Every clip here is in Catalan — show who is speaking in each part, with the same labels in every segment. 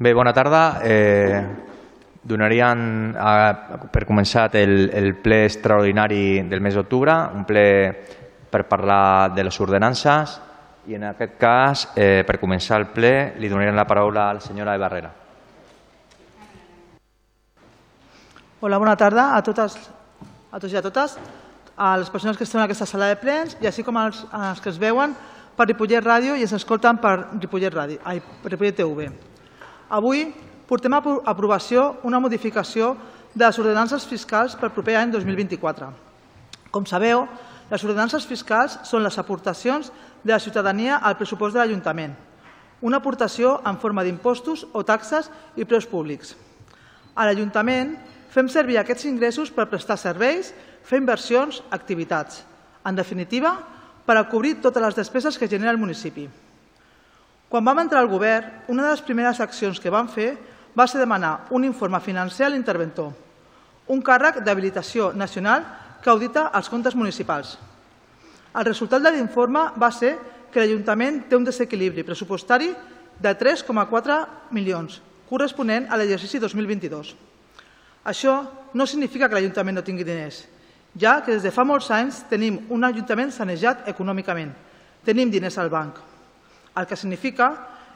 Speaker 1: Bé, bona tarda. Eh, donarien a, per començat el, el ple extraordinari del mes d'octubre, un ple per parlar de les ordenances i en aquest cas, eh, per començar el ple, li donarien la paraula a la senyora Eva Herrera.
Speaker 2: Hola, bona tarda a totes, a tots i a totes, a les persones que estan en aquesta sala de plens i així com als, als que es veuen per Ripollet Ràdio i es escolten per Ripollet, Ràdio, ai, per Ripollet TV. Avui portem a aprovació una modificació de les ordenances fiscals per proper any 2024. Com sabeu, les ordenances fiscals són les aportacions de la ciutadania al pressupost de l'Ajuntament, una aportació en forma d'impostos o taxes i preus públics. A l'Ajuntament fem servir aquests ingressos per prestar serveis, fer inversions, activitats. En definitiva, per a cobrir totes les despeses que genera el municipi. Quan vam entrar al govern, una de les primeres accions que vam fer va ser demanar un informe financer a l'interventor, un càrrec d'habilitació nacional que audita els comptes municipals. El resultat de l'informe va ser que l'Ajuntament té un desequilibri pressupostari de 3,4 milions, corresponent a l'exercici 2022. Això no significa que l'Ajuntament no tingui diners, ja que des de fa molts anys tenim un Ajuntament sanejat econòmicament. Tenim diners al banc el que significa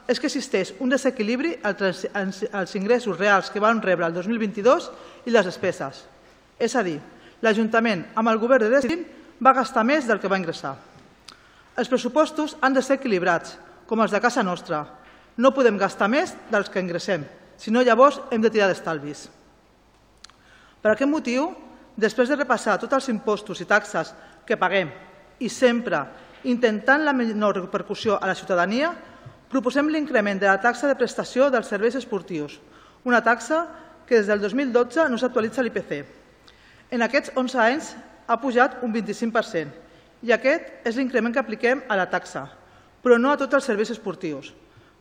Speaker 2: és que existeix un desequilibri els ingressos reals que van rebre el 2022 i les despeses. És a dir, l'Ajuntament, amb el govern de Decidim, va gastar més del que va ingressar. Els pressupostos han de ser equilibrats, com els de casa nostra. No podem gastar més dels que ingressem, sinó llavors hem de tirar d'estalvis. Per aquest motiu, després de repassar tots els impostos i taxes que paguem i sempre intentant la menor repercussió a la ciutadania, proposem l'increment de la taxa de prestació dels serveis esportius, una taxa que des del 2012 no s'actualitza a l'IPC. En aquests 11 anys ha pujat un 25% i aquest és l'increment que apliquem a la taxa, però no a tots els serveis esportius.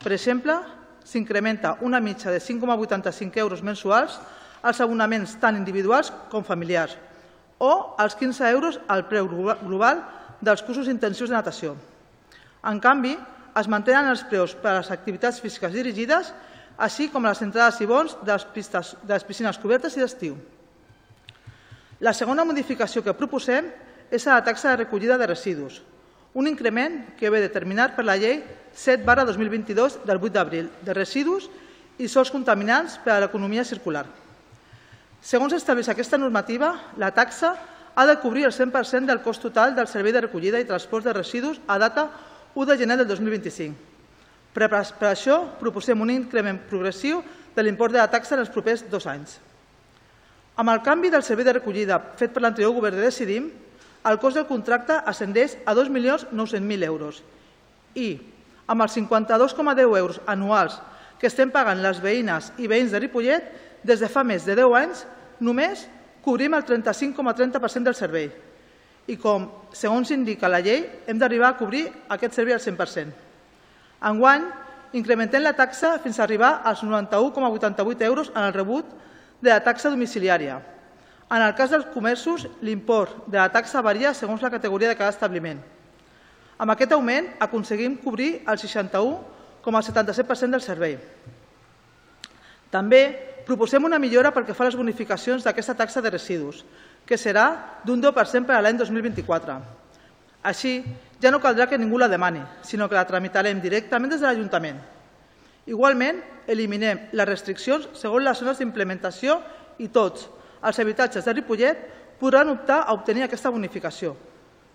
Speaker 2: Per exemple, s'incrementa una mitja de 5,85 euros mensuals als abonaments tant individuals com familiars o als 15 euros al preu global dels cursos intensius de natació. En canvi, es mantenen els preus per a les activitats físiques dirigides, així com les entrades i bons de les, pistes, de les piscines cobertes i d'estiu. La segona modificació que proposem és a la taxa de recollida de residus, un increment que ve determinat per la llei 7 barra 2022 del 8 d'abril de residus i sols contaminants per a l'economia circular. Segons estableix aquesta normativa, la taxa ha de cobrir el 100% del cost total del servei de recollida i transport de residus a data 1 de gener del 2025. Per, això proposem un increment progressiu de l'import de la taxa en els propers dos anys. Amb el canvi del servei de recollida fet per l'anterior govern de Decidim, el cost del contracte ascendeix a 2.900.000 euros i, amb els 52,10 euros anuals que estem pagant les veïnes i veïns de Ripollet, des de fa més de 10 anys, només cobrim el 35,30% del servei i com, segons indica la llei, hem d'arribar a cobrir aquest servei al 100%. Enguany, incrementem la taxa fins a arribar als 91,88 euros en el rebut de la taxa domiciliària. En el cas dels comerços, l'import de la taxa varia segons la categoria de cada establiment. Amb aquest augment aconseguim cobrir el 61,77% del servei. També proposem una millora pel que fa a les bonificacions d'aquesta taxa de residus, que serà d'un 10% per a l'any 2024. Així, ja no caldrà que ningú la demani, sinó que la tramitarem directament des de l'Ajuntament. Igualment, eliminem les restriccions segons les zones d'implementació i tots els habitatges de Ripollet podran optar a obtenir aquesta bonificació,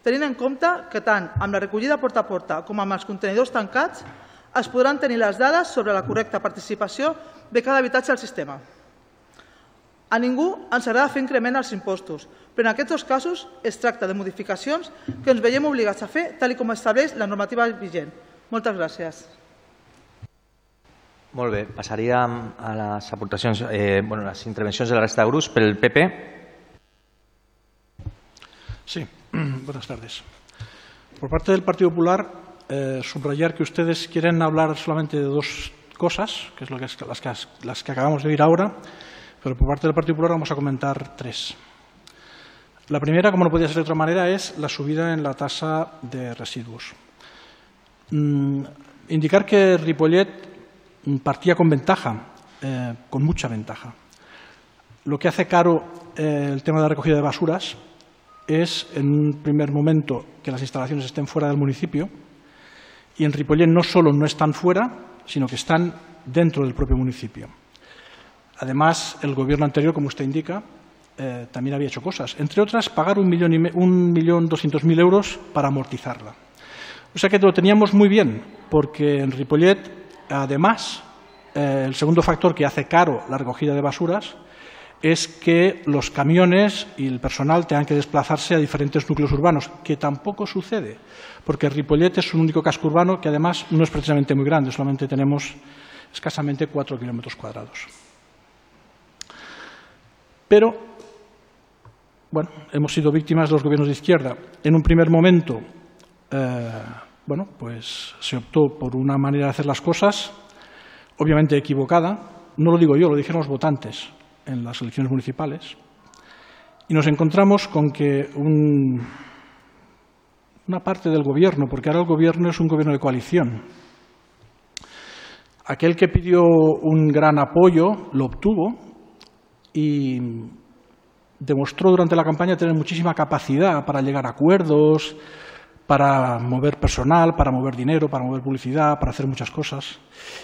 Speaker 2: tenint en compte que tant amb la recollida porta a porta com amb els contenidors tancats es podran tenir les dades sobre la correcta participació de cada habitatge al sistema. A ningú ens agrada fer increment als impostos, però en aquests dos casos es tracta de modificacions que ens veiem obligats a fer tal com estableix la normativa vigent. Moltes gràcies.
Speaker 1: Molt bé, passaríem a les aportacions, eh, bueno, les intervencions de la resta de grups pel PP.
Speaker 3: Sí, buenas tardes. Por parte del Partido Popular, eh, subrayar que ustedes quieren hablar solamente de dos cosas, que es lo que, las, que, las que acabamos de oír ahora, pero por parte del Partido Popular vamos a comentar tres. La primera, como no podía ser de otra manera, es la subida en la tasa de residuos. Mm, indicar que Ripollet partía con ventaja, eh, con mucha ventaja. Lo que hace caro eh, el tema de la recogida de basuras es, en un primer momento, que las instalaciones estén fuera del municipio y en Ripollet no solo no están fuera, sino que están dentro del propio municipio. Además, el gobierno anterior, como usted indica, eh, también había hecho cosas. Entre otras, pagar un millón, y un millón doscientos mil euros para amortizarla. O sea que lo teníamos muy bien, porque en Ripollet, además, eh, el segundo factor que hace caro la recogida de basuras es que los camiones y el personal tengan que desplazarse a diferentes núcleos urbanos, que tampoco sucede, porque Ripollet es un único casco urbano que además no es precisamente muy grande, solamente tenemos escasamente cuatro kilómetros cuadrados. Pero, bueno, hemos sido víctimas de los gobiernos de izquierda. En un primer momento, eh, bueno, pues se optó por una manera de hacer las cosas, obviamente equivocada. No lo digo yo, lo dijeron los votantes en las elecciones municipales y nos encontramos con que una parte del gobierno, porque ahora el gobierno es un gobierno de coalición, aquel que pidió un gran apoyo lo obtuvo y demostró durante la campaña tener muchísima capacidad para llegar a acuerdos, para mover personal, para mover dinero, para mover publicidad, para hacer muchas cosas.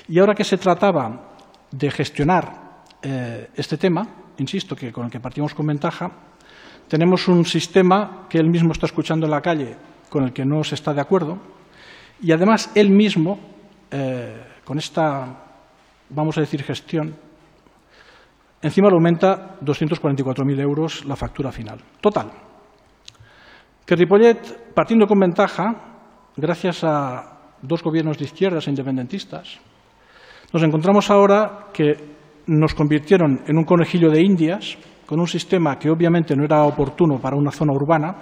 Speaker 3: Y ahora que se trataba de gestionar eh, este tema, insisto, que con el que partimos con ventaja, tenemos un sistema que él mismo está escuchando en la calle, con el que no se está de acuerdo, y además él mismo, eh, con esta, vamos a decir, gestión, encima le aumenta 244.000 euros la factura final. Total. Que Ripollet, partiendo con ventaja, gracias a dos gobiernos de izquierdas e independentistas, nos encontramos ahora que nos convirtieron en un conejillo de indias, con un sistema que obviamente no era oportuno para una zona urbana,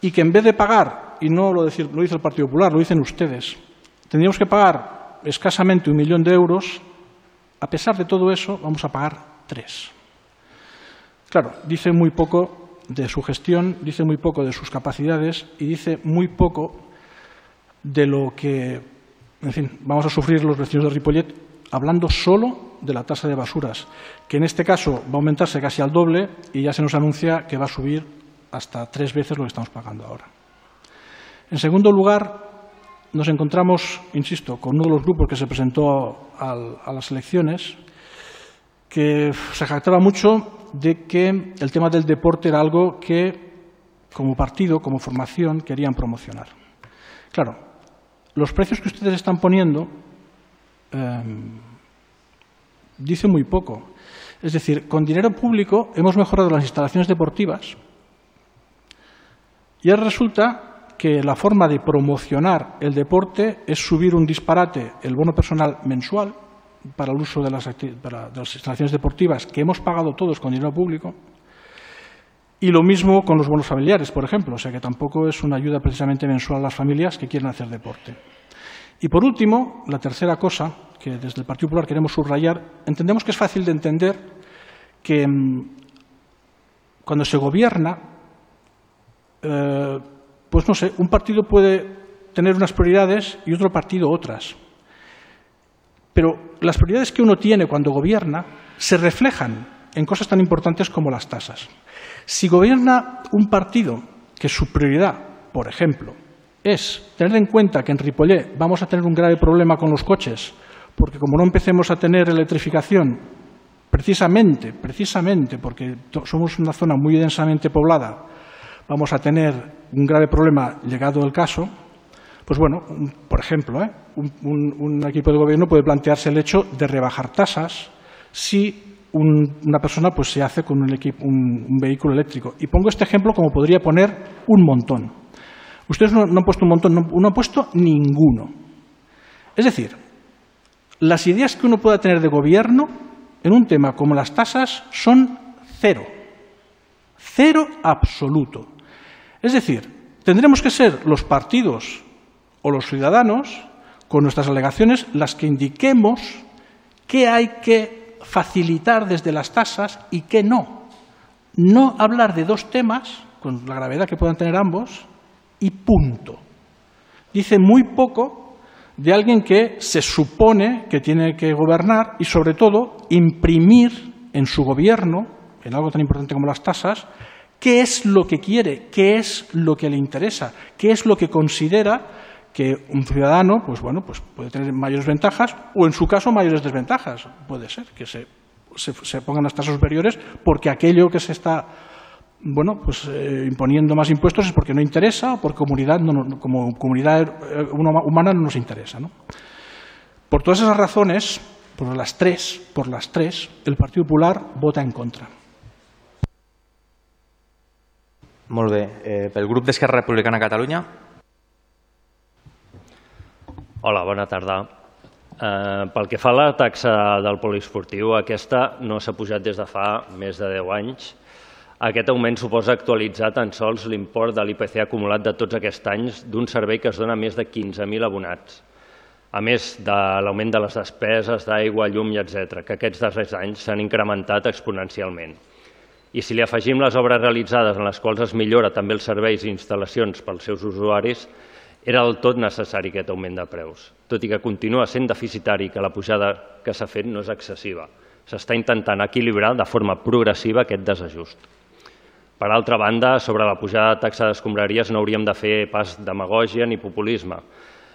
Speaker 3: y que en vez de pagar, y no lo, dice el Partido Popular, lo dicen ustedes, tendríamos que pagar escasamente un millón de euros, a pesar de todo eso vamos a pagar tres. Claro, dice muy poco de su gestión, dice muy poco de sus capacidades y dice muy poco de lo que, en fin, vamos a sufrir los vecinos de Ripollet hablando solo de la tasa de basuras, que en este caso va a aumentarse casi al doble y ya se nos anuncia que va a subir hasta tres veces lo que estamos pagando ahora. En segundo lugar, nos encontramos, insisto, con uno de los grupos que se presentó a las elecciones, que se jactaba mucho de que el tema del deporte era algo que, como partido, como formación, querían promocionar. Claro, los precios que ustedes están poniendo Em, dice muy poco. Es decir, con dinero público hemos mejorado las instalaciones deportivas y ahora resulta que la forma de promocionar el deporte es subir un disparate el bono personal mensual para el uso de las, instalaciones deportivas que hemos pagado todos con dinero público y lo mismo con los bonos familiares, por ejemplo, o sea que tampoco es una ayuda precisamente mensual a las familias que quieren hacer deporte. Y por último, la tercera cosa que desde el Partido Popular queremos subrayar, entendemos que es fácil de entender que mm, cuando se gobierna, eh, pues no sé, un partido puede tener unas prioridades y otro partido otras. Pero las prioridades que uno tiene cuando gobierna se reflejan en cosas tan importantes como las tasas. Si gobierna un partido que su prioridad, por ejemplo, es tener en cuenta que en Ripollet vamos a tener un grave problema con los coches, porque como no empecemos a tener electrificación, precisamente, precisamente porque somos una zona muy densamente poblada, vamos a tener un grave problema llegado el caso, pues bueno, por ejemplo, ¿eh? un, equipo de gobierno puede plantearse el hecho de rebajar tasas si una persona pues, se hace con un, un, vehículo eléctrico. Y pongo este ejemplo como podría poner un montón. Ustedes no, han puesto un montón, no han puesto ninguno. Es decir, las ideas que uno pueda tener de gobierno en un tema como las tasas son cero. Cero absoluto. Es decir, tendremos que ser los partidos o los ciudadanos, con nuestras alegaciones, las que indiquemos qué hay que facilitar desde las tasas y qué no. No hablar de dos temas, con la gravedad que puedan tener ambos, y punto. Dice muy poco de alguien que se supone que tiene que gobernar y, sobre todo, imprimir en su gobierno, en algo tan importante como las tasas, qué es lo que quiere, qué es lo que le interesa, qué es lo que considera que un ciudadano pues bueno, pues puede tener mayores ventajas o, en su caso, mayores desventajas. Puede ser que se, se, pongan las tasas superiores porque aquello que se está bueno, pues, eh, imponiendo más impuestos es porque no interesa o porque comunidad como comunidad eh, humana no nos interesa. ¿no? Por todas esas razones, por las tres, por las tres, el Partido Popular vota en contra.
Speaker 1: Molt bé. Eh, pel grup d'Esquerra Republicana Catalunya.
Speaker 4: Hola, bona tarda. Eh, pel que fa a la taxa del poliesportiu, aquesta no s'ha pujat des de fa més de 10 anys aquest augment suposa actualitzar tan sols l'import de l'IPC acumulat de tots aquests anys d'un servei que es dona a més de 15.000 abonats, a més de l'augment de les despeses d'aigua, llum i etc, que aquests darrers anys s'han incrementat exponencialment. I si li afegim les obres realitzades en les quals es millora també els serveis i instal·lacions pels seus usuaris, era del tot necessari aquest augment de preus, tot i que continua sent deficitari que la pujada que s'ha fet no és excessiva. S'està intentant equilibrar de forma progressiva aquest desajust. Per altra banda, sobre la pujada de taxa d'escombraries no hauríem de fer pas demagògia ni populisme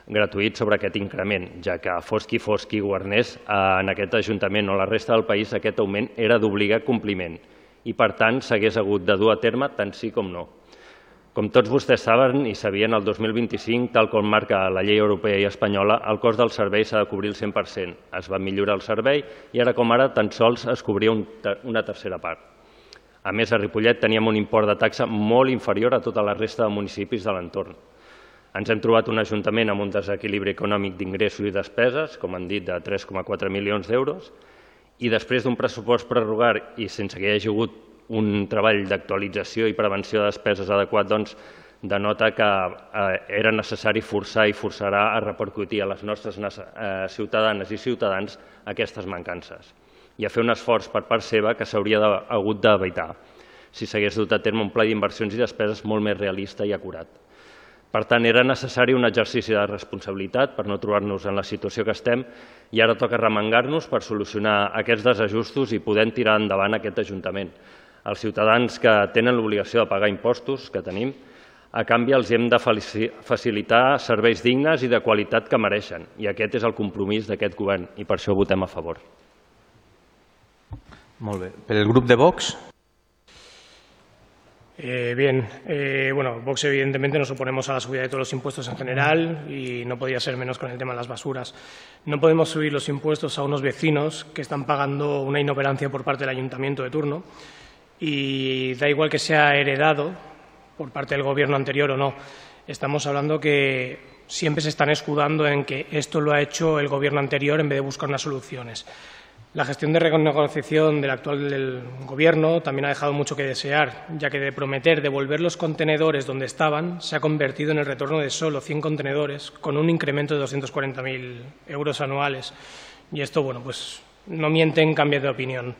Speaker 4: gratuït sobre aquest increment, ja que fos qui fos qui governés en aquest Ajuntament o la resta del país, aquest augment era d'obligat compliment i, per tant, s'hagués hagut de dur a terme tant sí com no. Com tots vostès saben i sabien, el 2025, tal com marca la llei europea i espanyola, el cost del servei s'ha de cobrir el 100%. Es va millorar el servei i ara com ara tan sols es cobria una tercera part. A més, a Ripollet teníem un import de taxa molt inferior a tota la resta de municipis de l'entorn. Ens hem trobat un ajuntament amb un desequilibri econòmic d'ingressos i despeses, com han dit, de 3,4 milions d'euros, i després d'un pressupost prorrogar i sense que hi hagi hagut un treball d'actualització i prevenció de despeses adequat, doncs, denota que eh, era necessari forçar i forçarà a repercutir a les nostres eh, ciutadanes i ciutadans aquestes mancances i a fer un esforç per part seva que s'hauria hagut d'evitar si s'hagués dut a terme un pla d'inversions i despeses molt més realista i acurat. Per tant, era necessari un exercici de responsabilitat per no trobar-nos en la situació que estem i ara toca remengar-nos per solucionar aquests desajustos i poder tirar endavant aquest Ajuntament. Els ciutadans que tenen l'obligació de pagar impostos, que tenim, a canvi els hem de facilitar serveis dignes i de qualitat que mereixen. I aquest és el compromís d'aquest govern i per això votem a favor.
Speaker 1: Molt el grupo de Vox?
Speaker 5: Eh, bien, eh, bueno, Vox evidentemente nos oponemos a la subida de todos los impuestos en general y no podía ser menos con el tema de las basuras. No podemos subir los impuestos a unos vecinos que están pagando una inoperancia por parte del ayuntamiento de turno y da igual que sea heredado por parte del gobierno anterior o no. Estamos hablando que siempre se están escudando en que esto lo ha hecho el gobierno anterior en vez de buscar unas soluciones. La gestión de renegociación del actual Gobierno también ha dejado mucho que desear, ya que de prometer devolver los contenedores donde estaban se ha convertido en el retorno de solo 100 contenedores, con un incremento de 240.000 euros anuales. Y esto, bueno, pues no miente en cambio de opinión.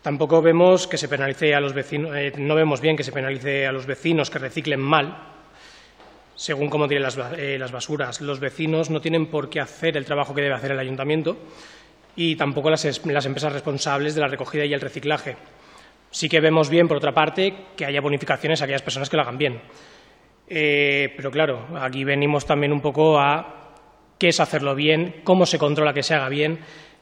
Speaker 5: Tampoco vemos que se penalice a los vecinos, eh, no vemos bien que se penalice a los vecinos que reciclen mal, según cómo tienen eh, las basuras. Los vecinos no tienen por qué hacer el trabajo que debe hacer el ayuntamiento y tampoco las, empresas responsables de la recogida y el reciclaje. Sí que vemos bien, por otra parte, que haya bonificaciones a aquellas personas que lo hagan bien. Eh, pero claro, aquí venimos también un poco a qué es hacerlo bien, cómo se controla que se haga bien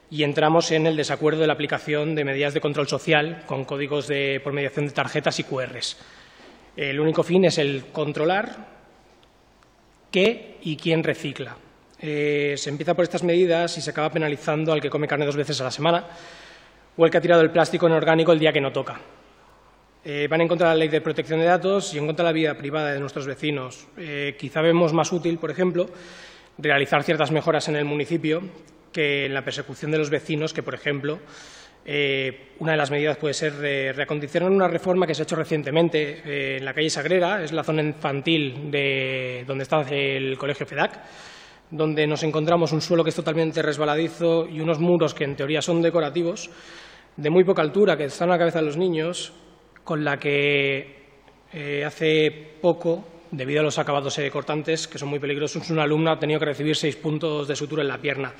Speaker 5: y entramos en el desacuerdo de la aplicación de medidas de control social con códigos de, por mediación de tarjetas y QRs. El único fin es el controlar qué y quién recicla. Eh, se empieza por estas medidas y se acaba penalizando al que come carne dos veces a la semana o el que ha tirado el plástico inorgánico el día que no toca. Eh, van en contra de la ley de protección de datos y en contra de la vida privada de nuestros vecinos. Eh, quizá vemos más útil, por ejemplo, realizar ciertas mejoras en el municipio que en la persecución de los vecinos, que, por ejemplo, una de las medidas puede ser reacondicionar una reforma que se ha hecho recientemente en la calle Sagrera, es la zona infantil de donde está el colegio FEDAC, donde nos encontramos un suelo que es totalmente resbaladizo y unos muros que en teoría son decorativos, de muy poca altura, que están a la cabeza de los niños, con la que eh, hace poco debido a los acabados cortantes, que son muy peligrosos, un alumno ha tenido que recibir seis puntos de sutura en la pierna.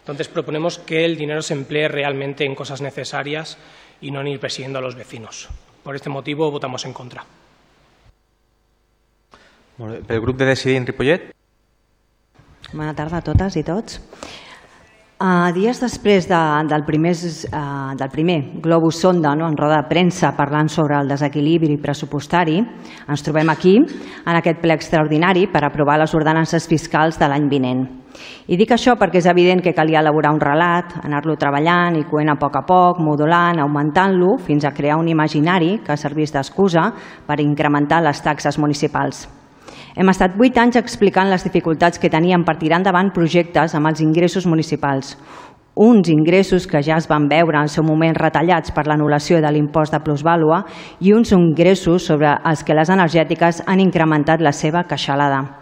Speaker 5: Entonces proponemos que el dinero se emplee realmente en cosas necesarias y no en ir persiguiendo a los vecinos. Por este motivo votamos en contra.
Speaker 1: El grup de Decidir en Ripollet.
Speaker 6: Bona tarda a totes i tots. Uh, dies després de, del, primer, uh, del primer Globus Sonda no, en roda de premsa parlant sobre el desequilibri pressupostari, ens trobem aquí, en aquest ple extraordinari, per aprovar les ordenances fiscals de l'any vinent. I dic això perquè és evident que calia elaborar un relat, anar-lo treballant i coent a poc a poc, modulant, augmentant-lo, fins a crear un imaginari que servís d'excusa per incrementar les taxes municipals. Hem estat vuit anys explicant les dificultats que teníem per tirar endavant projectes amb els ingressos municipals, uns ingressos que ja es van veure en seu moment retallats per l'anul·lació de l'impost de plusvàlua i uns ingressos sobre els que les energètiques han incrementat la seva queixalada.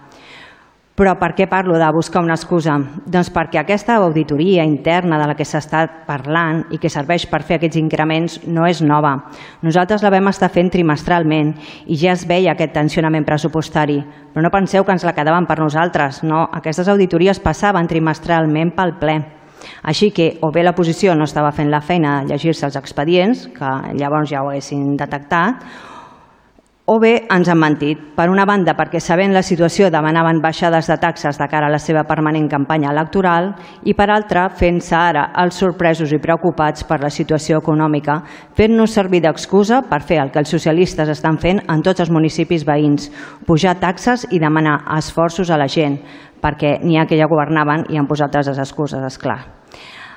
Speaker 6: Però per què parlo de buscar una excusa? Doncs perquè aquesta auditoria interna de la que s'està parlant i que serveix per fer aquests increments no és nova. Nosaltres la vam estar fent trimestralment i ja es veia aquest tensionament pressupostari. Però no penseu que ens la quedaven per nosaltres, no. Aquestes auditories passaven trimestralment pel ple. Així que o bé la posició no estava fent la feina de llegir-se els expedients, que llavors ja ho haguessin detectat, o bé ens han mentit. Per una banda, perquè sabent la situació demanaven baixades de taxes de cara a la seva permanent campanya electoral i per altra, fent-se ara els sorpresos i preocupats per la situació econòmica, fent-nos servir d'excusa per fer el que els socialistes estan fent en tots els municipis veïns, pujar taxes i demanar esforços a la gent, perquè n'hi ha que ja governaven i han posat les excuses, és clar.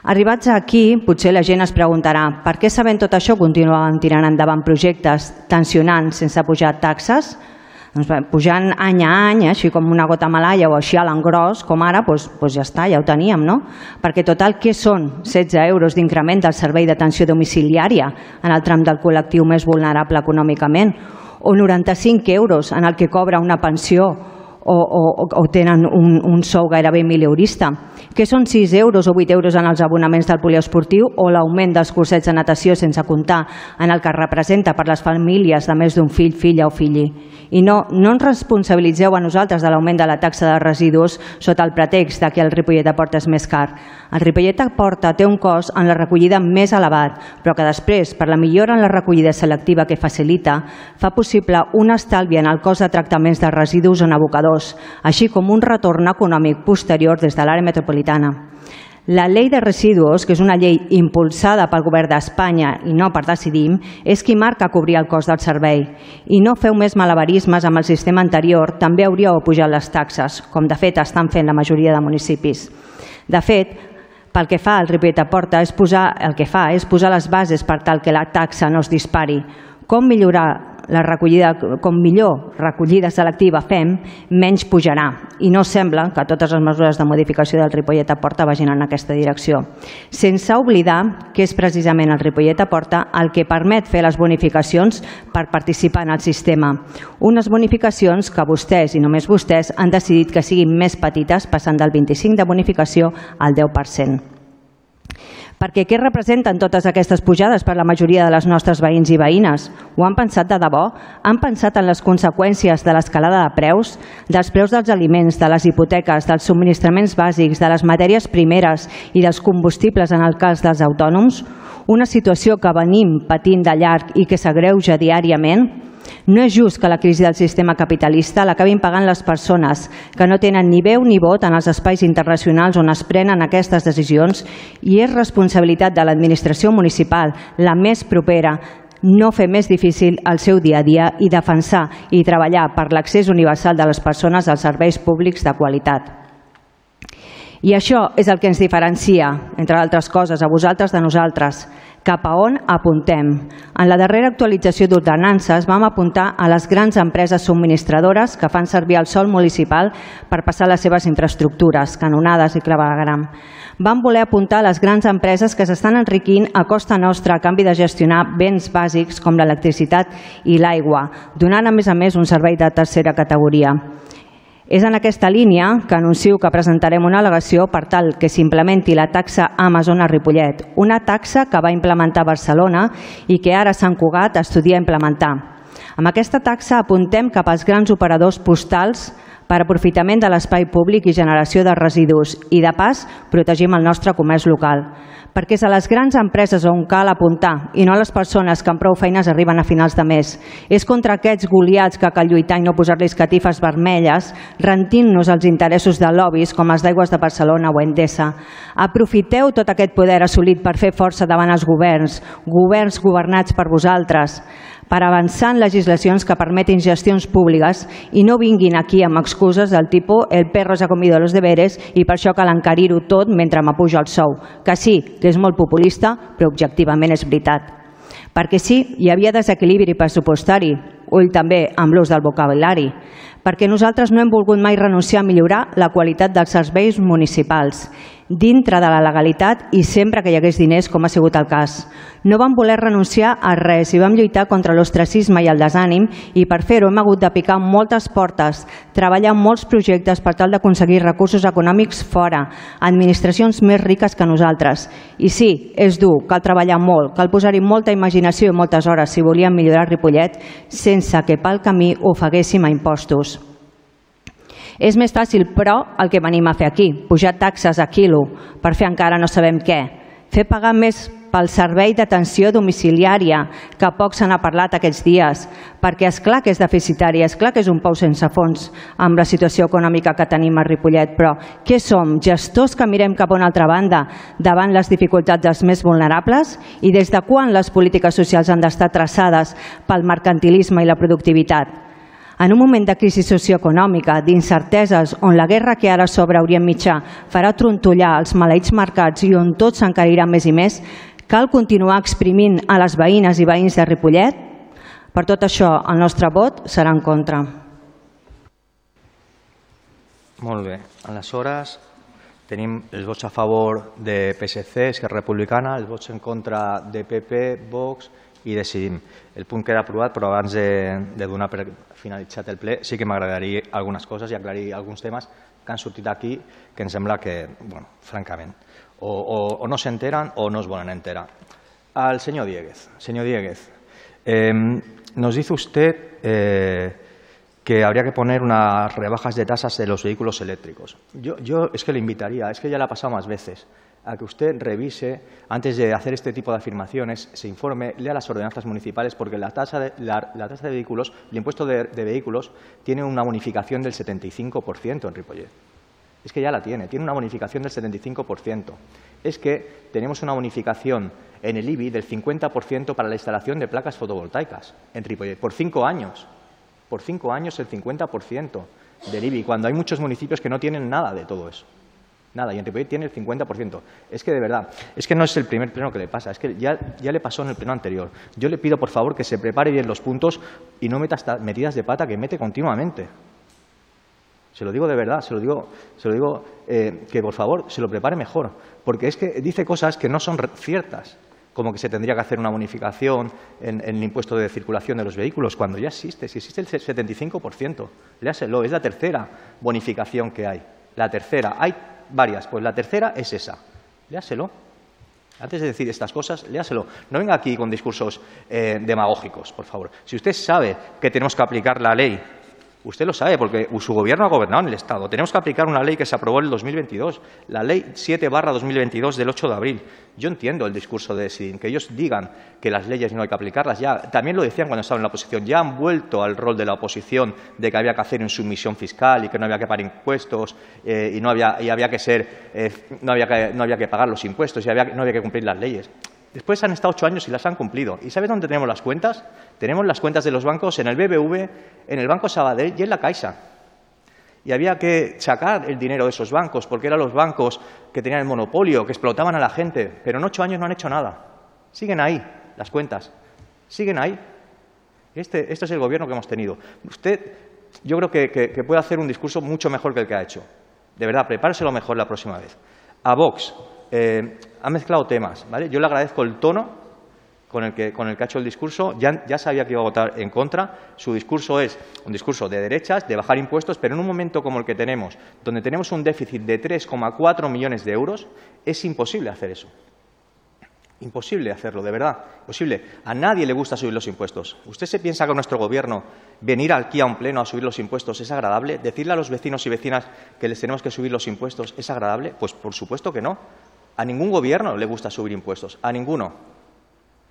Speaker 6: Arribats aquí, potser la gent es preguntarà per què sabent tot això continuaven tirant endavant projectes tensionant sense pujar taxes? Doncs bé, pujant any a any, així com una gota malaia o així a l'engròs, com ara, doncs, doncs ja està, ja ho teníem, no? Perquè total, què són 16 euros d'increment del servei d'atenció domiciliària en el tram del col·lectiu més vulnerable econòmicament? O 95 euros en el que cobra una pensió o, o, o tenen un, un sou gairebé mileurista, que són 6 euros o 8 euros en els abonaments del poliesportiu o l'augment dels cursets de natació sense comptar en el que representa per les famílies de més d'un fill, filla o filli. I no, no ens responsabilitzeu a nosaltres de l'augment de la taxa de residus sota el pretext de que el Ripollet de Porta és més car. El Ripollet de Porta té un cost en la recollida més elevat, però que després, per la millora en la recollida selectiva que facilita, fa possible un estalvi en el cost de tractaments de residus en abocadors, així com un retorn econòmic posterior des de l'àrea metropolitana. La llei de residus, que és una llei impulsada pel govern d'Espanya i no per decidim, és qui marca cobrir el cost del servei. I no feu més malabarismes amb el sistema anterior, també hauríeu pujat les taxes, com de fet estan fent la majoria de municipis. De fet, pel que fa al Ripollet a Porta, és posar, el que fa és posar les bases per tal que la taxa no es dispari. Com millorar la recollida, com millor recollida selectiva fem, menys pujarà. I no sembla que totes les mesures de modificació del Ripollet a Porta vagin en aquesta direcció. Sense oblidar que és precisament el Ripollet a Porta el que permet fer les bonificacions per participar en el sistema. Unes bonificacions que vostès, i només vostès, han decidit que siguin més petites, passant del 25% de bonificació al 10%. Perquè què representen totes aquestes pujades per la majoria de les nostres veïns i veïnes? Ho han pensat de debò? Han pensat en les conseqüències de l'escalada de preus, dels preus dels aliments, de les hipoteques, dels subministraments bàsics, de les matèries primeres i dels combustibles en el cas dels autònoms? Una situació que venim patint de llarg i que s'agreuja diàriament? No és just que la crisi del sistema capitalista l'acabin pagant les persones que no tenen ni veu ni vot en els espais internacionals on es prenen aquestes decisions i és responsabilitat de l'administració municipal, la més propera, no fer més difícil el seu dia a dia i defensar i treballar per l'accés universal de les persones als serveis públics de qualitat. I això és el que ens diferencia, entre altres coses, a vosaltres de nosaltres, cap a on apuntem. En la darrera actualització d'ordenances vam apuntar a les grans empreses subministradores que fan servir el sol municipal per passar les seves infraestructures, canonades i clavegram. Vam voler apuntar a les grans empreses que s'estan enriquint a costa nostra a canvi de gestionar béns bàsics com l'electricitat i l'aigua, donant a més a més un servei de tercera categoria. És en aquesta línia que anuncio que presentarem una al·legació per tal que s'implementi la taxa Amazon a Ripollet, una taxa que va implementar Barcelona i que ara Sant Cugat estudia implementar. Amb aquesta taxa apuntem cap als grans operadors postals per aprofitament de l'espai públic i generació de residus i, de pas, protegim el nostre comerç local perquè és a les grans empreses on cal apuntar i no a les persones que amb prou feines arriben a finals de mes. És contra aquests goliats que cal lluitar i no posar-los catifes vermelles, rentint-nos els interessos de lobbies com els d'aigües de Barcelona o Endesa. Aprofiteu tot aquest poder assolit per fer força davant els governs, governs governats per vosaltres per avançar en legislacions que permetin gestions públiques i no vinguin aquí amb excuses del tipus el perro se ha comido los deberes i per això cal encarir-ho tot mentre m'apuja el sou. Que sí, que és molt populista, però objectivament és veritat. Perquè sí, hi havia desequilibri pressupostari, ull també amb l'ús del vocabulari, perquè nosaltres no hem volgut mai renunciar a millorar la qualitat dels serveis municipals dintre de la legalitat i sempre que hi hagués diners, com ha sigut el cas. No vam voler renunciar a res i vam lluitar contra l'ostracisme i el desànim i per fer-ho hem hagut de picar moltes portes, treballar en molts projectes per tal d'aconseguir recursos econòmics fora, administracions més riques que nosaltres. I sí, és dur, cal treballar molt, cal posar-hi molta imaginació i moltes hores si volíem millorar Ripollet sense que pel camí ofeguéssim a impostos. És més fàcil, però, el que venim a fer aquí, pujar taxes a quilo per fer encara no sabem què, fer pagar més pel servei d'atenció domiciliària, que poc se n'ha parlat aquests dies, perquè és clar que és deficitari, és clar que és un pou sense fons amb la situació econòmica que tenim a Ripollet, però què som? Gestors que mirem cap a una altra banda davant les dificultats dels més vulnerables? I des de quan les polítiques socials han d'estar traçades pel mercantilisme i la productivitat? En un moment de crisi socioeconòmica, d'incerteses, on la guerra que ara s'obre Orient Mitjà farà trontollar els maleïts mercats i on tot s'encarirà més i més, cal continuar exprimint a les veïnes i veïns de Ripollet? Per tot això, el nostre vot serà en contra.
Speaker 1: Molt bé. Aleshores, tenim els vots a favor de PSC, Esquerra Republicana, els vots en contra de PP, Vox i Decidim. El punt queda aprovat, però abans de, de donar per finalitzat el ple sí que m'agradaria algunes coses i aclarir alguns temes que han sortit aquí que em sembla que, bueno, francament, o, no s'enteren o no es volen enterar. Al señor Dieguez. Señor Dieguez, eh, nos dice usted eh, que habría que poner unas rebajas de tasas de los vehículos eléctricos. Yo, yo es que le invitaría, es que ya le ha pasado más veces a que usted revise, antes de hacer este tipo de afirmaciones, se informe, lea las ordenanzas municipales, porque la tasa de, la, la tasa de vehículos, el impuesto de, de, vehículos, tiene una bonificación del 75% en Ripollet. Es que ya la tiene, tiene una bonificación del 75%. Es que tenemos una bonificación en el IBI del 50% para la instalación de placas fotovoltaicas en Ripollet, por cinco años. Por cinco años el 50% del IBI, cuando hay muchos municipios que no tienen nada de todo eso. Nada, y en Ripollet tiene el 50%. Es que de verdad, es que no es el primer pleno que le pasa, es que ya, ya le pasó en el pleno anterior. Yo le pido, por favor, que se prepare bien los puntos y no meta metidas de pata que mete continuamente. Se lo digo de verdad, se lo digo, se lo digo eh, que por favor se lo prepare mejor, porque es que dice cosas que no son ciertas, como que se tendría que hacer una bonificación en, el impuesto de circulación de los vehículos, cuando ya existe, si existe el 75%, léaselo, es la tercera bonificación que hay, la tercera. Hay varias. Pues la tercera es esa. Léaselo. Antes de decir estas cosas, léaselo. No venga aquí con discursos eh, demagógicos, por favor. Si usted sabe que tenemos que aplicar la ley Usted lo sabe porque su gobierno ha gobernado en el Estado. Tenemos que aplicar una ley que se aprobó en el 2022, la ley 7 barra 2022 del 8 de abril. Yo entiendo el discurso de SIDIN, que ellos digan que las leyes no hay que aplicarlas. Ya, también lo decían cuando estaban en la oposición. Ya han vuelto al rol de la oposición de que había que hacer insumisión fiscal y que no había que pagar impuestos eh, y, no había, y había que ser, eh, no, había que, no había que pagar los impuestos y había, no había que cumplir las leyes. Después han estado ocho años y las han cumplido. ¿Y sabe dónde tenemos las cuentas? Tenemos las cuentas de los bancos en el BBV, en el Banco Sabadell y en la Caixa. Y había que sacar el dinero de esos bancos, porque eran los bancos que tenían el monopolio, que explotaban a la gente. Pero en ocho años no han hecho nada. Siguen ahí las cuentas. Siguen ahí. Este, este es el gobierno que hemos tenido. Usted, yo creo que, que, puede hacer un discurso mucho mejor que el que ha hecho. De verdad, prepáreselo mejor la próxima vez. A Vox, eh, ha mezclado temas. ¿vale? Yo le agradezco el tono con el, que, con el que ha hecho el discurso. Ya, ya sabía que iba a votar en contra. Su discurso es un discurso de derechas, de bajar impuestos, pero en un momento como el que tenemos, donde tenemos un déficit de 3,4 millones de euros, es imposible hacer eso. Imposible hacerlo, de verdad. Imposible. A nadie le gusta subir los impuestos. ¿Usted se piensa que nuestro gobierno venir aquí a un pleno a subir los impuestos es agradable? ¿Decirle a los vecinos y vecinas que les tenemos que subir los impuestos es agradable? Pues por supuesto que no. A ningún gobierno le gusta subir impuestos. A ninguno.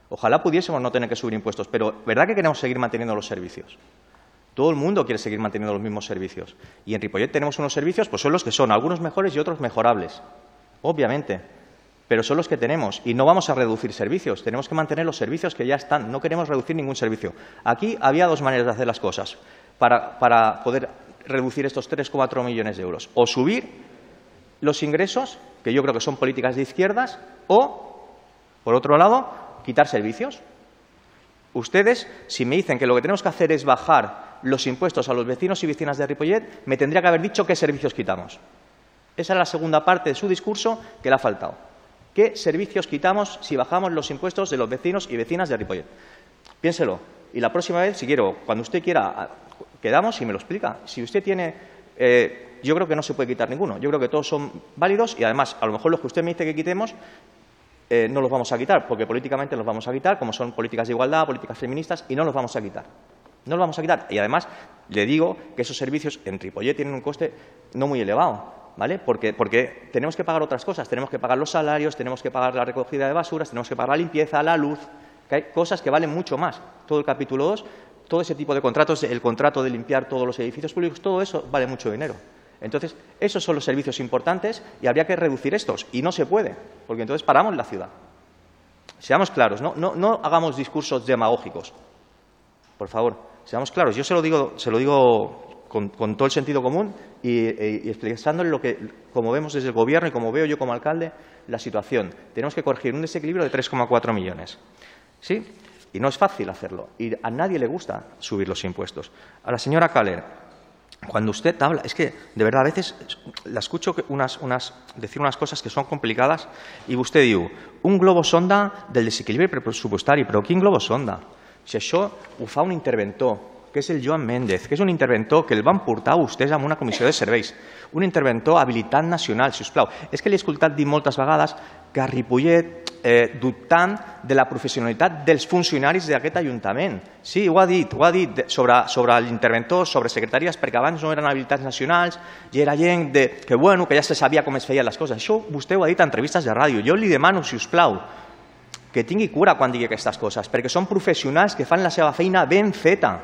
Speaker 1: Ojalá pudiésemos no tener que subir impuestos, pero ¿verdad que queremos seguir manteniendo los servicios? Todo el mundo quiere seguir manteniendo los mismos servicios. Y en Ripollet tenemos unos servicios, pues son los que son, algunos mejores y otros mejorables. Obviamente pero son los que tenemos y no vamos a reducir servicios, tenemos que mantener los servicios que ya están, no queremos reducir ningún servicio. Aquí había dos maneras de hacer las cosas para, poder reducir estos 3,4 millones de euros. O subir los ingresos, que yo creo que son políticas de izquierdas, o, por otro lado, quitar servicios. Ustedes, si me dicen que lo que tenemos que hacer es bajar los impuestos a los vecinos y vecinas de Ripollet, me tendría que haber dicho qué servicios quitamos. Esa es la segunda parte de su discurso que le ha faltado. ¿Qué servicios quitamos si bajamos los impuestos de los vecinos y vecinas de Ripollet? Piénselo. Y la próxima vez, si quiero, cuando usted quiera, quedamos y me lo explica. Si usted tiene... Eh, yo creo que no se puede quitar ninguno. Yo creo que todos son válidos y, además, a lo mejor los que usted me dice que quitemos eh, no los vamos a quitar, porque políticamente los vamos a quitar, como son políticas de igualdad, políticas feministas, y no los vamos a quitar. No los vamos a quitar. Y, además, le digo que esos servicios en Ripollet tienen un coste no muy elevado. ¿vale? Porque, porque tenemos que pagar otras cosas, tenemos que pagar los salarios, tenemos que pagar la recogida de basuras, tenemos que pagar la limpieza, la luz, que hay cosas que valen mucho más. Todo el capítulo 2, todo ese tipo de contratos, el contrato de limpiar todos los edificios públicos, todo eso vale mucho dinero. Entonces, esos son los servicios importantes y habría que reducir estos. Y no se puede, porque entonces paramos la ciudad. Seamos claros, no, no, no hagamos discursos demagógicos. Por favor, seamos claros. Yo se lo digo, se lo digo con, todo el sentido común y, y, explicándole lo que, como vemos desde el Gobierno y como veo yo como alcalde, la situación. Tenemos que corregir un desequilibrio de 3,4 millones. ¿Sí? Y no es fácil hacerlo. Y a nadie le gusta subir los impuestos. A la señora Kaller, cuando usted habla, es que de verdad a veces la escucho unas, unas, decir unas cosas que son complicadas y usted dice, un globo sonda del desequilibrio presupuestario, pero ¿quién globo sonda? Si això ho fa un interventor que és el Joan Méndez, que és un interventor que el van portar vostès amb una comissió de serveis, un interventor habilitat nacional, si us plau. És que l'he escoltat dir moltes vegades que a Ripollet eh, dubtant de la professionalitat dels funcionaris d'aquest Ajuntament. Sí, ho ha dit, ho ha dit sobre, sobre l'interventor, sobre secretaries, perquè abans no eren habilitats nacionals i era gent de, que, bueno, que ja se sabia com es feien les coses. Això vostè ho ha dit en entrevistes de ràdio. Jo li demano, si us plau, que tingui cura quan digui aquestes coses, perquè són professionals que fan la seva feina ben feta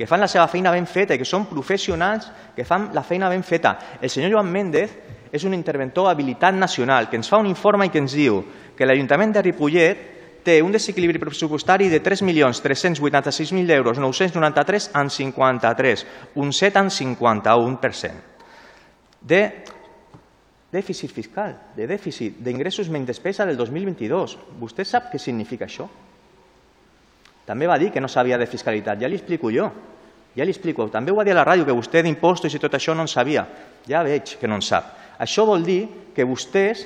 Speaker 1: que fan la seva feina ben feta i que són professionals que fan la feina ben feta. El senyor Joan Méndez és un interventor habilitat nacional que ens fa un informe i que ens diu que l'Ajuntament de Ripollet té un desequilibri pressupostari de 3.386.000 euros, 993 en 53, un 7 en 51%. De dèficit fiscal, de dèficit d'ingressos menys despesa del 2022. Vostè sap què significa això? També va dir que no sabia de fiscalitat. Ja li explico jo. Ja li explico. També ho va dir a la ràdio, que vostè d'impostos i tot això no en sabia. Ja veig que no en sap. Això vol dir que vostès,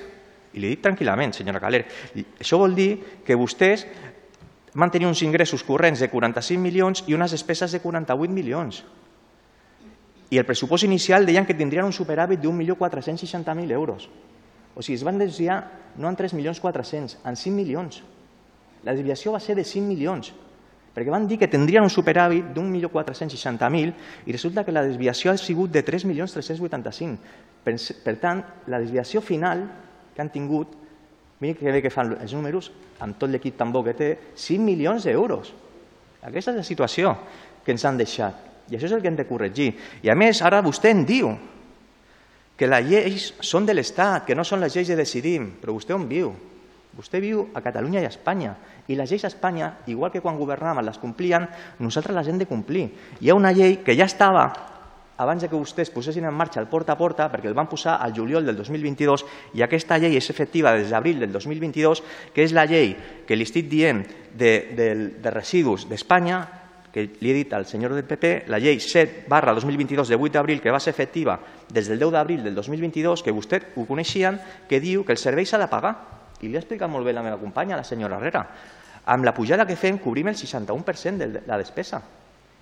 Speaker 1: i li dic tranquil·lament, senyora Caler, això vol dir que vostès van tenir uns ingressos corrents de 45 milions i unes despeses de 48 milions. I el pressupost inicial deien que tindrien un superàvit d'1.460.000 euros. O sigui, es van desviar no en 3.400.000, en 5 milions. La desviació va ser de 5 milions perquè van dir que tindrien un superàvit d'1.460.000 i resulta que la desviació ha sigut de 3.385.000. Per, per tant, la desviació final que han tingut, miri que bé que fan els números, amb tot l'equip tan bo que té, 5 milions d'euros. Aquesta és la situació que ens han deixat. I això és el que hem de corregir. I a més, ara vostè en diu que les lleis són de l'Estat, que no són les lleis de decidim, però vostè on viu? Vostè viu a Catalunya i a Espanya i les lleis a Espanya, igual que quan governàvem les complien, nosaltres les hem de complir. Hi ha una llei que ja estava abans que vostès posessin en marxa el porta a porta, perquè el van posar al juliol del 2022 i aquesta llei és efectiva des d'abril del 2022, que és la llei que li estic dient de, de, de residus d'Espanya, que li he dit al senyor del PP, la llei 7 barra 2022 de 8 d'abril, que va ser efectiva des del 10 d'abril del 2022, que vostès ho coneixien, que diu que el servei s'ha de pagar i li ha explicat molt bé la meva companya, la senyora Herrera. Amb la pujada que fem cobrim el 61% de la despesa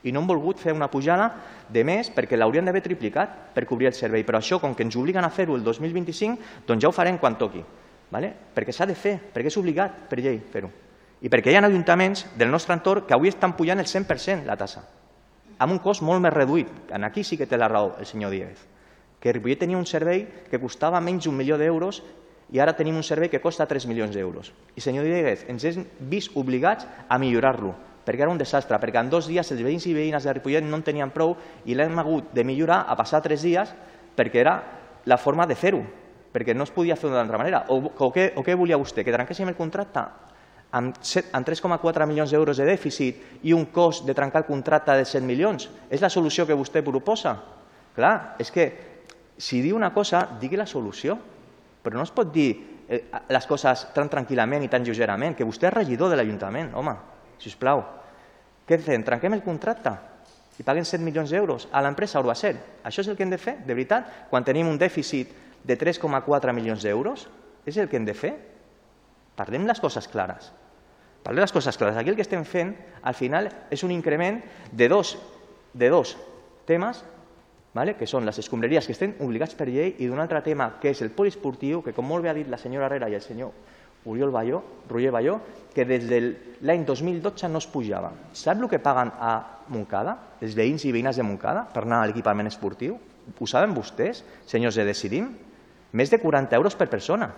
Speaker 1: i no hem volgut fer una pujada de més perquè l'haurien d'haver triplicat per cobrir el servei. Però això, com que ens obliguen a fer-ho el 2025, doncs ja ho farem quan toqui. vale? perquè s'ha de fer, perquè és obligat per llei fer-ho. I perquè hi ha ajuntaments del nostre entorn que avui estan pujant el 100% la tassa, amb un cost molt més reduït. En aquí sí que té la raó el senyor Díaz, que Ripollet tenia un servei que costava menys d'un milió d'euros i ara tenim un servei que costa 3 milions d'euros. I senyor Díaz, ens hem vist obligats a millorar-lo, perquè era un desastre, perquè en dos dies els veïns i veïnes de Ripollet no en tenien prou i l'hem hagut de millorar a passar tres dies perquè era la forma de fer-ho, perquè no es podia fer d'una altra manera. O, o, què, o què volia vostè? Que trenquéssim el contracte? amb 3,4 milions d'euros de dèficit i un cost de trencar el contracte de 100 milions. És la solució que vostè proposa? Clar, és que si diu una cosa, digui la solució, però no es pot dir eh, les coses tan tranquil·lament i tan lleugerament, que vostè és regidor de l'Ajuntament, home, si us plau. Què fem? Trenquem el contracte i paguen 100 milions d'euros a l'empresa Urbacel. Això és el que hem de fer, de veritat, quan tenim un dèficit de 3,4 milions d'euros? És el que hem de fer? Parlem les coses clares. Parlem les coses clares. Aquí el que estem fent, al final, és un increment de dos, de dos temes ¿vale? que són les escombraries que estem obligats per llei i d'un altre tema que és el poliesportiu, que com molt bé ha dit la senyora Herrera i el senyor Oriol Balló, Roger Balló, que des de l'any 2012 no es pujava. Sap el que paguen a Montcada, els veïns i veïnes de Montcada, per anar a l'equipament esportiu? Ho saben vostès, senyors de Decidim? Més de 40 euros per persona.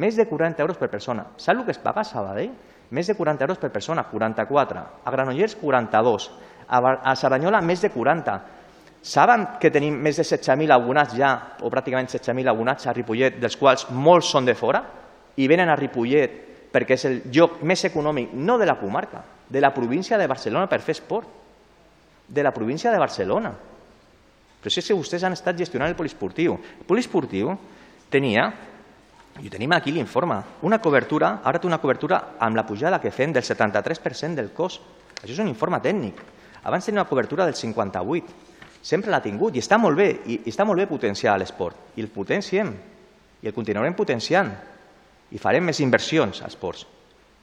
Speaker 1: Més de 40 euros per persona. Sap el que es paga a Sabadell? Més de 40 euros per persona, 44. A Granollers, 42. A, a Saranyola, més de 40. Saben que tenim més de 16.000 abonats ja, o pràcticament 16.000 abonats a Ripollet, dels quals molts són de fora, i venen a Ripollet perquè és el lloc més econòmic, no de la comarca, de la província de Barcelona per fer esport. De la província de Barcelona. Però si és que vostès han estat gestionant el poliesportiu. El poliesportiu tenia i tenim aquí l'informe. Una cobertura, ara té una cobertura amb la pujada que fem del 73% del cost. Això és un informe tècnic. Abans tenia una cobertura del 58. Sempre l'ha tingut i està molt bé, i, i està molt bé potenciar l'esport. I el potenciem, i el continuarem potenciant. I farem més inversions a esports,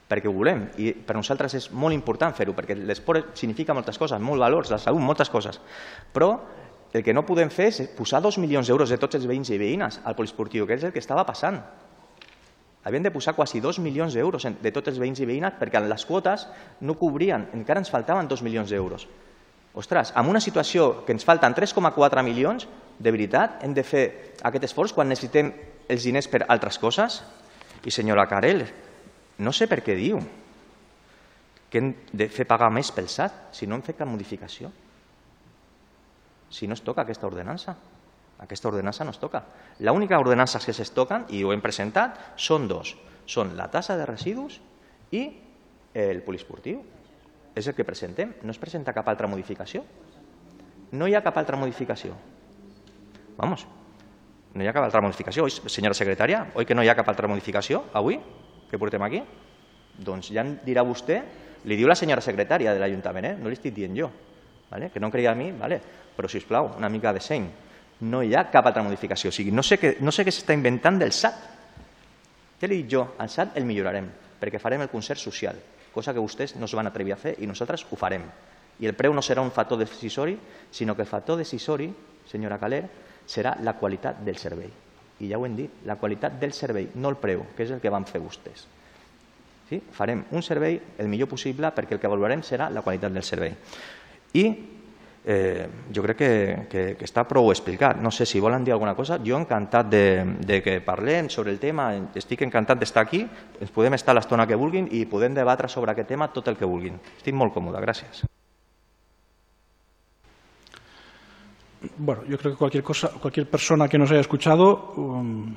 Speaker 1: perquè ho volem. I per nosaltres és molt important fer-ho, perquè l'esport significa moltes coses, molts valors, la salut, moltes coses. Però el que no podem fer és posar dos milions d'euros de tots els veïns i veïnes al poliesportiu, que és el que estava passant havien de posar quasi 2 milions d'euros de tots els veïns i veïnes perquè les quotes no cobrien, encara ens faltaven 2 milions d'euros. Ostres, en una situació que ens falten 3,4 milions, de veritat hem de fer aquest esforç quan necessitem els diners per altres coses? I senyora Carel, no sé per què diu que hem de fer pagar més pel SAT si no hem fet cap modificació. Si no es toca aquesta ordenança. Aquesta ordenança no es toca. L'única ordenança que es toquen, i ho hem presentat, són dos. Són la tassa de residus i el poliesportiu. És el que presentem. No es presenta cap altra modificació. No hi ha cap altra modificació. Vamos, no hi ha cap altra modificació. Oi, senyora secretària, oi que no hi ha cap altra modificació avui que portem aquí? Doncs ja em dirà vostè, li diu la senyora secretària de l'Ajuntament, eh? no li estic dient jo, vale? que no creia a mi, vale? però si us plau, una mica de seny no hi ha cap altra modificació. O sigui, no sé què, no sé què s'està inventant del SAT. Ja li dic jo, el SAT el millorarem, perquè farem el concert social, cosa que vostès no es van atrevir a fer i nosaltres ho farem. I el preu no serà un factor decisori, sinó que el factor decisori, senyora Caler, serà la qualitat del servei. I ja ho hem dit, la qualitat del servei, no el preu, que és el que van fer vostès. Sí? Farem un servei el millor possible perquè el que valorarem serà la qualitat del servei. I eh, jo crec que, que, que està prou. No sé si volen dir alguna cosa. Jo encantat de, que parlem sobre el tema, estic encantat d'estar aquí, ens podem estar l'estona que vulguin i podem debatre sobre aquest tema tot el que vulguin. Estic molt còmode, gràcies.
Speaker 3: Bueno, yo creo que cualquier cosa, cualquier persona que nos haya escuchado, um,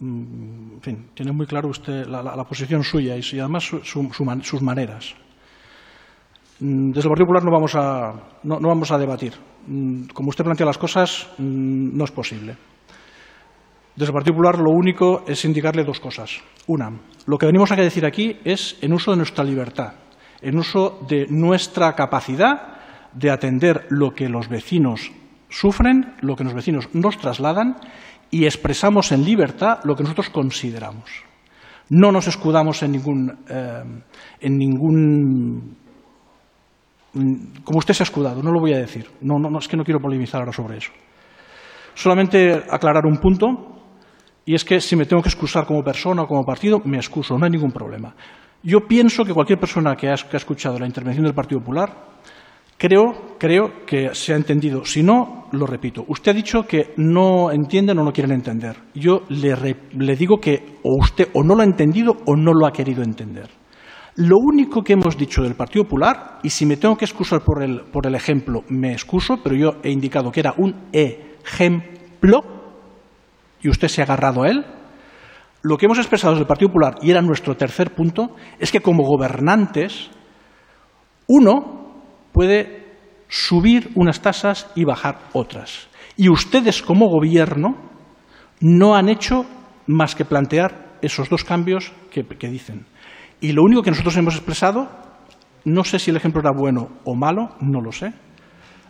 Speaker 3: en fin, tiene muy claro usted la, posición suya y, además su, sus maneras. Mm, desde el Partido Popular no vamos a, no, vamos a debatir. Mm, como usted plantea las cosas, mm, no es posible. Desde el Partido Popular lo único es indicarle dos cosas. Una, lo que venimos a decir aquí es en uso de nuestra libertad, en uso de nuestra capacidad de atender lo que los vecinos sufren, lo que los vecinos nos trasladan y expresamos en libertad lo que nosotros consideramos. No nos escudamos en ningún, eh, en ningún como usted se ha escudado, no lo voy a decir. No, no, no, es que no quiero polemizar ahora sobre eso. Solamente aclarar un punto. Y es que si me tengo que excusar como persona o como partido, me excuso, no hay ningún problema. Yo pienso que cualquier persona que ha, escuchado la intervención del Partido Popular Creo, creo que se ha entendido. Si no, lo repito. Usted ha dicho que no entienden o no quieren entender. Yo le digo que o usted o no lo ha entendido o no lo ha querido entender. Lo único que hemos dicho del Partido Popular, y si me tengo que excusar por el, por el ejemplo, me excuso, pero yo he indicado que era un ejemplo, y usted se ha agarrado a él, lo que hemos expresado desde el Partido Popular, y era nuestro tercer punto, es que como gobernantes, uno puede subir unas tasas y bajar otras. Y ustedes como gobierno no han hecho más que plantear esos dos cambios que, que dicen. Y lo único que nosotros hemos expresado, no sé si el ejemplo era bueno o malo, no lo sé.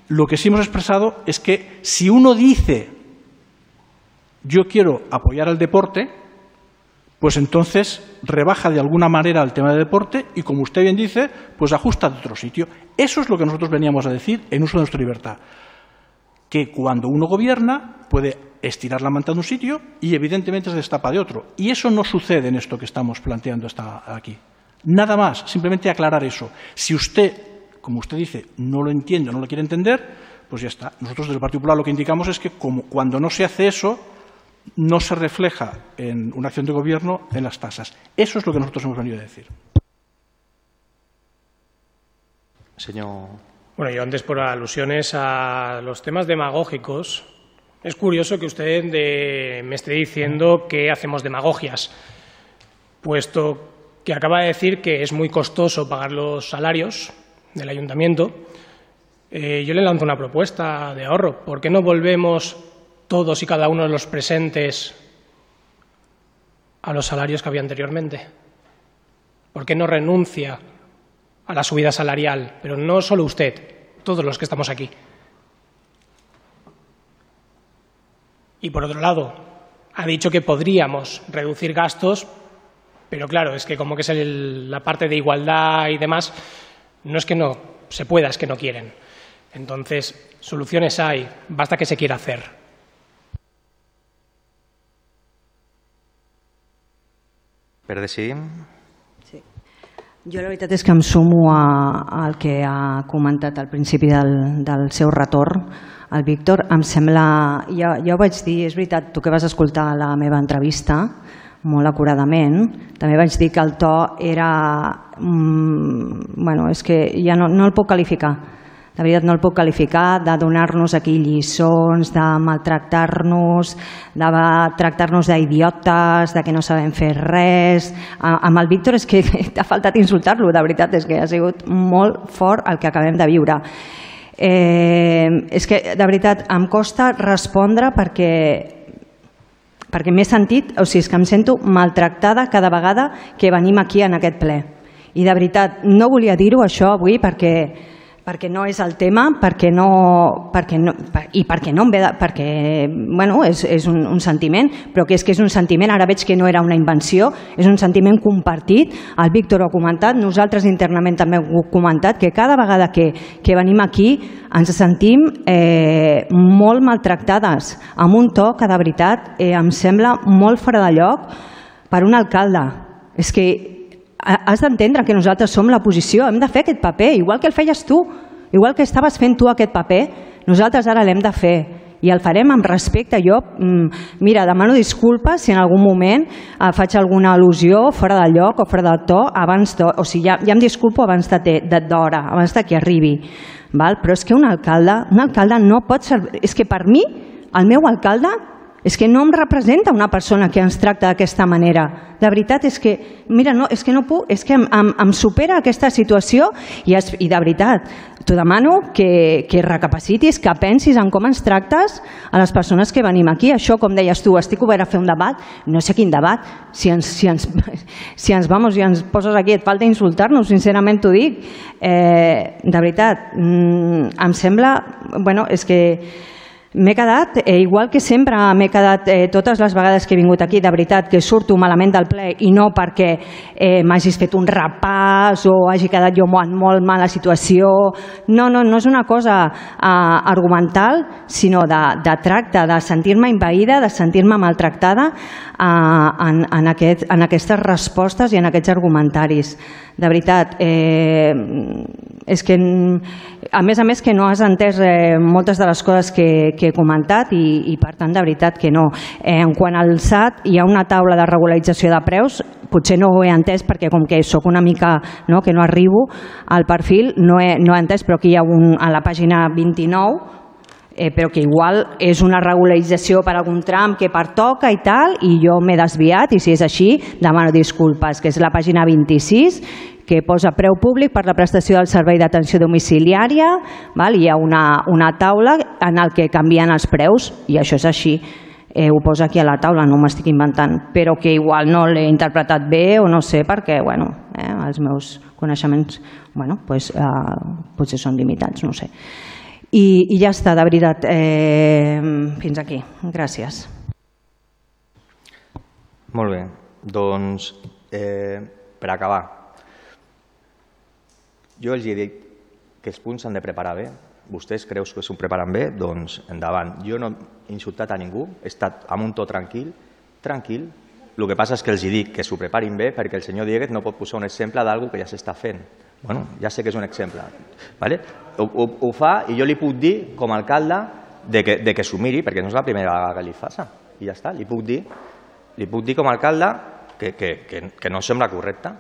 Speaker 3: Lo que sí hemos expresado es que si uno dice yo quiero apoyar al deporte, pues entonces rebaja de alguna manera el tema del deporte y, como usted bien dice, pues ajusta de otro sitio. Eso es lo que nosotros veníamos a decir en uso de nuestra libertad. Que cuando uno gobierna puede estirar la manta de un sitio y evidentemente se destapa de otro. Y eso no sucede en esto que estamos planteando hasta aquí. Nada más, simplemente aclarar eso. Si usted, como usted dice, no lo entiende no lo quiere entender, pues ya está. Nosotros desde el Partido Popular lo que indicamos es que cuando no se hace eso, no se refleja en una acción de gobierno en las tasas. Eso es lo que nosotros hemos venido a decir.
Speaker 1: Señor.
Speaker 5: Bueno, yo antes por alusiones a los temas demagógicos, es curioso que usted de, me esté diciendo que hacemos demagogias, puesto que acaba de decir que es muy costoso pagar los salarios del ayuntamiento. Eh, yo le lanzo una propuesta de ahorro. ¿Por qué no volvemos todos y cada uno de los presentes a los salarios que había anteriormente? ¿Por qué no renuncia a la subida salarial? Pero no solo usted, todos los que estamos aquí. Y por otro lado, ha dicho que podríamos reducir gastos, pero claro, es que como que es el, la parte de igualdad y demás, no es que no se pueda, es que no quieren. Entonces, soluciones hay, basta que se quiera hacer.
Speaker 1: Per?
Speaker 6: Jo la veritat és que em sumo al que ha comentat al principi del, del seu retorn el Víctor. Em sembla, ja, ja ho vaig dir, és veritat, tu que vas escoltar la meva entrevista molt acuradament, també vaig dir que el to era... Mm, bueno, és que ja no, no el puc qualificar de veritat no el puc qualificar, de donar-nos aquí lliçons, de maltractar-nos, de tractar-nos d'idiotes, de que no sabem fer res. Amb el Víctor és que t'ha faltat insultar-lo, de veritat, és que ha sigut molt fort el que acabem de viure. Eh, és que, de veritat, em costa respondre perquè perquè m'he sentit, o sigui, és que em sento maltractada cada vegada que venim aquí en aquest ple. I de veritat, no volia dir-ho això avui perquè perquè no és el tema, perquè no, perquè no, i perquè no em ve de, perquè bueno, és, és un, un sentiment, però que és que és un sentiment, ara veig que no era una invenció, és un sentiment compartit, el Víctor ho ha comentat, nosaltres internament també ho hem comentat, que cada vegada que, que venim aquí ens sentim eh, molt maltractades, amb un to que de veritat eh, em sembla molt fora de lloc per un alcalde. És que has d'entendre que nosaltres som l'oposició, hem de fer aquest paper, igual que el feies tu, igual que estaves fent tu aquest paper, nosaltres ara l'hem de fer i el farem amb respecte. Jo, mm, mira, demano disculpes si en algun moment eh, faig alguna al·lusió fora del lloc o fora del to, abans de, o sigui, ja, ja em disculpo abans d'hora, abans de que arribi. Val? Però és que un alcalde, un alcalde no pot ser... És que per mi, el meu alcalde és que no em representa una persona que ens tracta d'aquesta manera. De veritat, és que, mira, no, és que no puc, és que em, em, em supera aquesta situació i, es, i de veritat, t'ho demano que, que recapacitis, que pensis en com ens tractes a les persones que venim aquí. Això, com deies tu, estic obert a fer un debat, no sé quin debat, si ens, si ens, si ens, vamos, si ens poses aquí, et falta insultar-nos, sincerament t'ho dic. Eh, de veritat, mm, em sembla, bueno, és que M'he quedat, eh, igual que sempre m'he quedat eh, totes les vegades que he vingut aquí, de veritat, que surto malament del ple i no perquè eh, m'hagis fet un repàs o hagi quedat jo en molt mala situació. No, no, no és una cosa eh, argumental, sinó de, de tracte, de sentir-me invaïda, de sentir-me maltractada eh, en, en, aquest, en aquestes respostes i en aquests argumentaris. De veritat, eh, és que, a més a més, que no has entès eh, moltes de les coses que, que he comentat i, i, per tant, de veritat que no. Eh, en quant al SAT, hi ha una taula de regularització de preus, potser no ho he entès perquè com que sóc una mica no, que no arribo al perfil, no he, no he entès, però aquí hi ha un, a la pàgina 29 eh, però que igual és una regularització per algun tram que pertoca i tal, i jo m'he desviat, i si és així, demano disculpes, que és la pàgina 26, que posa preu públic per la prestació del servei d'atenció domiciliària, val? hi ha una, una taula en el que canvien els preus, i això és així. Eh, ho posa aquí a la taula, no m'estic inventant, però que igual no l'he interpretat bé o no sé, perquè bueno, eh, els meus coneixements bueno, pues, eh, potser són limitats, no sé. I, i ja està, de veritat. Eh, fins aquí. Gràcies.
Speaker 1: Molt bé. Doncs, eh, per acabar, jo els he dit que els punts s'han de preparar bé. Vostès creus que s'ho preparen bé? Doncs endavant. Jo no he insultat a ningú, he estat amb un to tranquil, tranquil. El que passa és que els dic que s'ho preparin bé perquè el senyor Dieguez no pot posar un exemple d'algú que ja s'està fent. Bueno, ja sé que és un exemple. ¿vale? Ho, ho, ho fa i jo li puc dir, com a alcalde, de que, de que s'ho miri, perquè no és la primera vegada que li passa. I ja està, li puc dir, li puc dir com a alcalde que, que, que, que no em sembla correcte.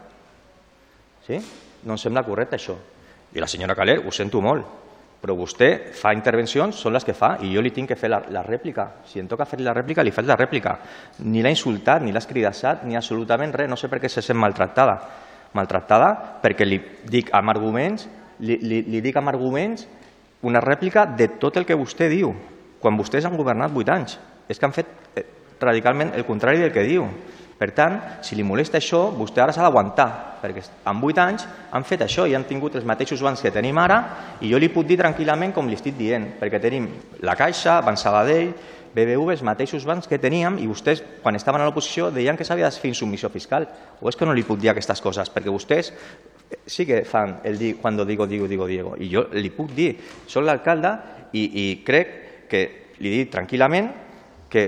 Speaker 1: Sí? No em sembla correcte això. I la senyora Caler, ho sento molt, però vostè fa intervencions, són les que fa, i jo li tinc que fer la, la rèplica. Si em toca fer la rèplica, li faig la rèplica. Ni l'ha insultat, ni l'ha escridassat, ni absolutament res. No sé per què se sent maltractada. Maltractada perquè li dic amb arguments, li, li, li dic amb arguments una rèplica de tot el que vostè diu, quan vostès han governat vuit anys. És que han fet eh, radicalment el contrari del que diu. Per tant, si li molesta això, vostè ara s'ha d'aguantar, perquè en vuit anys han fet això i han tingut els mateixos bancs que tenim ara i jo li puc dir tranquil·lament com li estic dient, perquè tenim la Caixa, Banc Sabadell, BBV, els mateixos bancs que teníem i vostès, quan estaven a l'oposició, deien que s'havia de fer insubmissió fiscal. O és que no li puc dir aquestes coses? Perquè vostès sí que fan el dir quan digo, digo, digo, digo. I jo li puc dir, soc l'alcalde i, i crec que li dic tranquil·lament que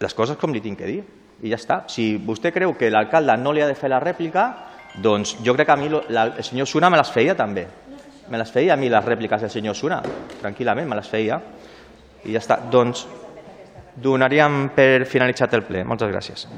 Speaker 1: les coses com li tinc que dir i ja està. Si vostè creu que l'alcalde no li ha de fer la rèplica, doncs jo crec que a mi la, el senyor Suna me les feia també. Me les feia a mi les rèpliques del senyor Suna, tranquil·lament me les feia. I ja està. Doncs donaríem per finalitzat el ple. Moltes gràcies.